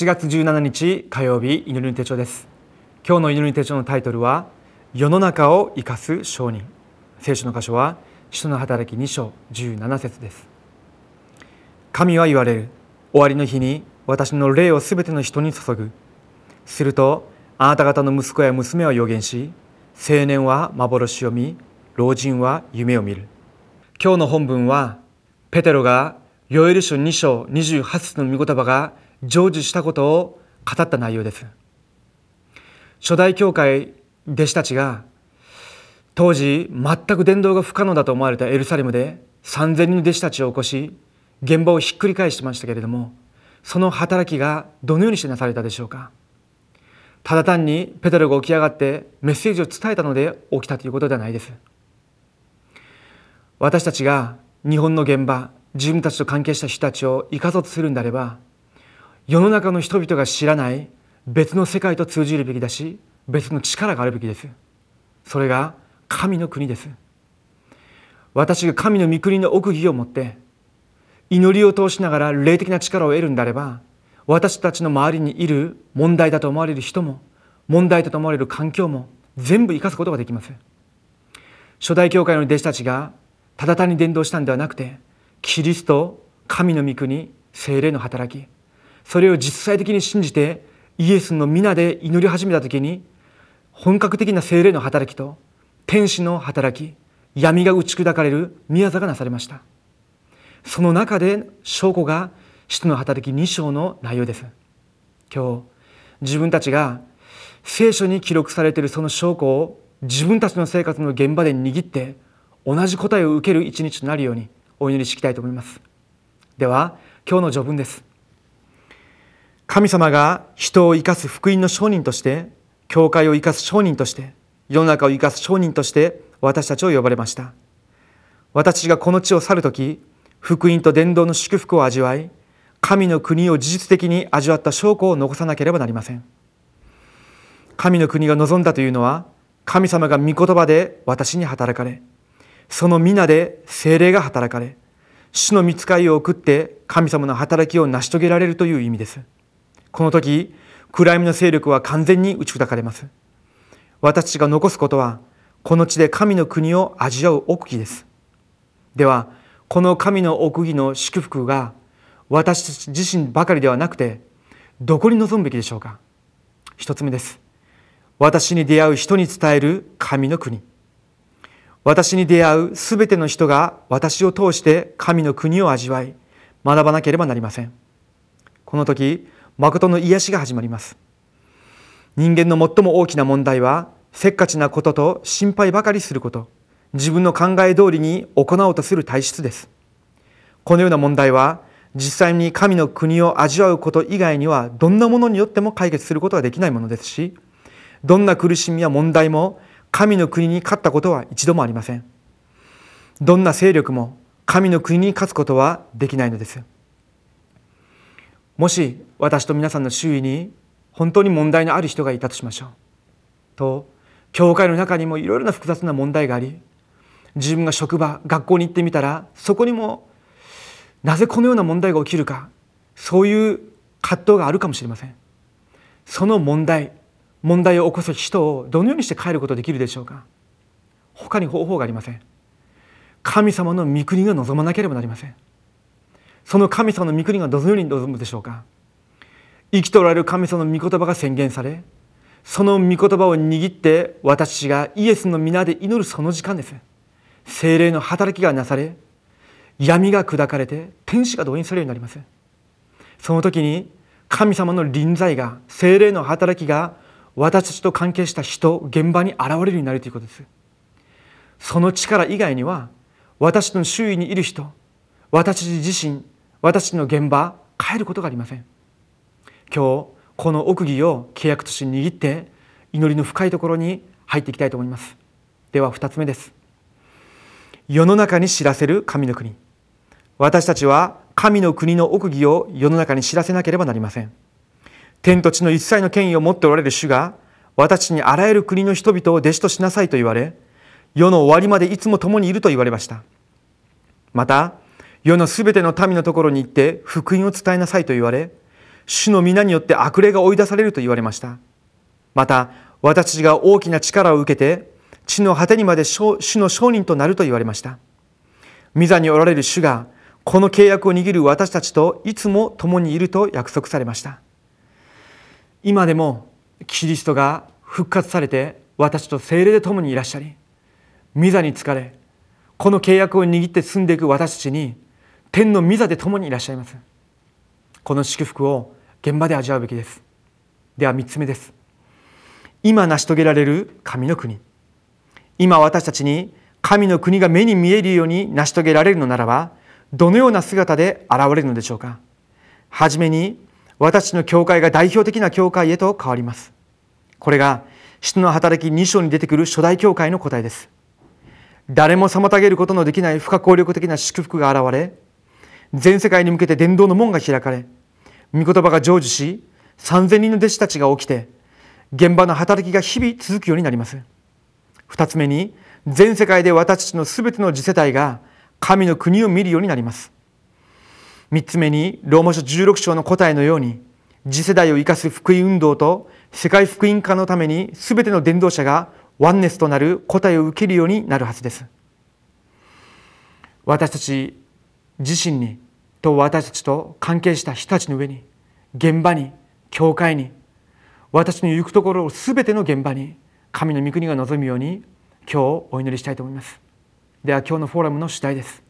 8月17日火曜日祈りの手帳です。今日の祈りの手帳のタイトルは世の中を生かす商人。聖書の箇所は使徒の働き2章17節です。神は言われる。終わりの日に私の霊をすべての人に注ぐ。するとあなた方の息子や娘は予言し青年は幻を見老人は夢を見る。今日の本文はペテロがヨエル書2章28節の御言葉が成就したことを語った内容です。初代教会弟子たちが当時全く伝道が不可能だと思われたエルサレムで3,000人の弟子たちを起こし現場をひっくり返してましたけれどもその働きがどのようにしてなされたでしょうか。ただ単にペテロが起き上がってメッセージを伝えたので起きたということではないです。私たちが日本の現場自分たちと関係した人たちを生かそうとするんであれば世の中の人々が知らない別の世界と通じるべきだし別の力があるべきです。それが神の国です。私が神の御国の奥義を持って祈りを通しながら霊的な力を得るんであれば私たちの周りにいる問題だと思われる人も問題だと思われる環境も全部生かすことができます。初代教会の弟子たちがただ単に伝道したんではなくてキリスト神の御国精霊の働き。それを実際的に信じてイエスの皆で祈り始めた時に本格的な精霊の働きと天使の働き闇が打ち砕かれる宮座がなされました。その中で証拠が使徒の働き2章の内容です。今日自分たちが聖書に記録されているその証拠を自分たちの生活の現場で握って同じ答えを受ける一日となるようにお祈りしていきたいと思います。では今日の序文です。神様が人を生かす福音の商人として教会を生かす商人として世の中を生かす商人として私たちを呼ばれました。私がこの地を去る時福音と伝道の祝福を味わい神の国を事実的に味わった証拠を残さなければなりません。神の国が望んだというのは神様が御言葉で私に働かれその皆で精霊が働かれ主の見つかりを送って神様の働きを成し遂げられるという意味です。この時暗闇の勢力は完全に打ち砕かれます。私たちが残すことはこの地で神の国を味わう奥義です。ではこの神の奥義の祝福が私たち自身ばかりではなくてどこに臨むべきでしょうか。一つ目です。私に出会う人に伝える神の国。私に出会うすべての人が私を通して神の国を味わい学ばなければなりません。この時誠の癒しが始まります。人間の最も大きな問題はせっかちなことと心配ばかりすること。自分の考え通りに行おうとする体質です。このような問題は実際に神の国を味わうこと以外にはどんなものによっても解決することができないものですしどんな苦しみや問題も神の国に勝ったことは一度もありません。どんな勢力も神の国に勝つことはできないのです。もし私と皆さんの周囲に本当に問題のある人がいたとしましょう。と教会の中にもいろいろな複雑な問題があり自分が職場学校に行ってみたらそこにもなぜこのような問題が起きるかそういう葛藤があるかもしれません。その問題問題を起こす人をどのようにして変えることができるでしょうか。他に方法がありません。神様の御国が望まなければなりません。その神様の御国がどのように望むでしょうか？生きとられる神様の御言葉が宣言されその御言葉を握って私がイエスの皆で祈るその時間です。精霊の働きがなされ闇が砕かれて天使が動員されるようになります。その時に神様の臨在が精霊の働きが私たちと関係した人現場に現れるようになるということです。その力以外には私の周囲にいる人私自身私の現場変えることがありません。今日この奥義を契約として握って祈りの深いところに入っていきたいと思います。では2つ目です。世の中に知らせる神の国。私たちは神の国の奥義を世の中に知らせなければなりません。天と地の一切の権威を持っておられる主が私にあらゆる国の人々を弟子としなさいと言われ世の終わりまでいつも共にいると言われました。また世のすべての民のところに行って福音を伝えなさいと言われ主の皆によって悪霊が追い出されると言われました。また私たちが大きな力を受けて地の果てにまで主の商人となると言われました。御座におられる主がこの契約を握る私たちといつも共にいると約束されました。今でもキリストが復活されて私と精霊で共にいらっしゃり御座に疲れこの契約を握って進んでいく私たちに天の御座で共にいらっしゃいます。この祝福を現場で味わうべきです。では3つ目です。今成し遂げられる神の国。今私たちに神の国が目に見えるように成し遂げられるのならばどのような姿で現れるのでしょうか。はじめに私の教会が代表的な教会へと変わります。これが人の働き2章に出てくる初代教会の答えです。誰も妨げることのできない不可抗力的な祝福が現れ全世界に向けて伝道の門が開かれ御言葉が成就し3000人の弟子たちが起きて現場の働きが日々続くようになります。2つ目に全世界で私たちのすべての次世代が神の国を見るようになります。3つ目にローマ書16章の答えのように次世代を生かす福音運動と世界福音化のために全ての伝道者がワンネスとなる答えを受けるようになるはずです。私たち自身にと私たちと関係した人たちの上に現場に教会に私の行くところを全ての現場に神の御国が望むように今日お祈りしたいと思います。では今日のフォーラムの主題です。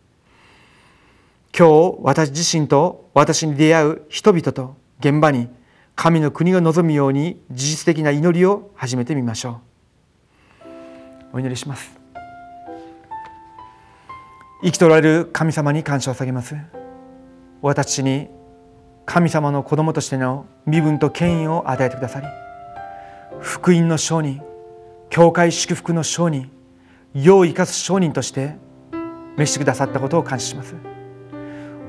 今日私自身と私に出会う人々と現場に神の国が望むように事実的な祈りを始めてみましょう。お祈りします。生きとられる神様に感謝を下げます。私に神様の子供としての身分と権威を与えてくださり福音の商人教会祝福の商人世を生かす商人として召してくださったことを感謝します。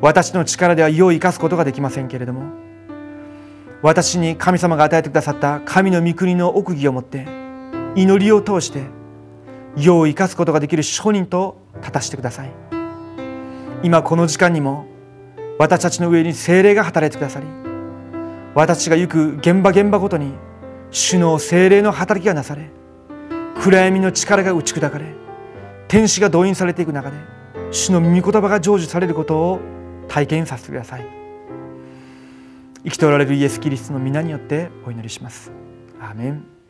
私の力では世を生かすことができませんけれども私に神様が与えてくださった神の御国の奥義を持って祈りを通して世を生かすことができる商人と立たしてください。今この時間にも私たちの上に精霊が働いてくださり私が行く現場現場ごとに主の精霊の働きがなされ暗闇の力が打ち砕かれ天使が動員されていく中で主の御言葉が成就されることを体験させてください。生きておられるイエス・キリストの皆によってお祈りします。アーメン。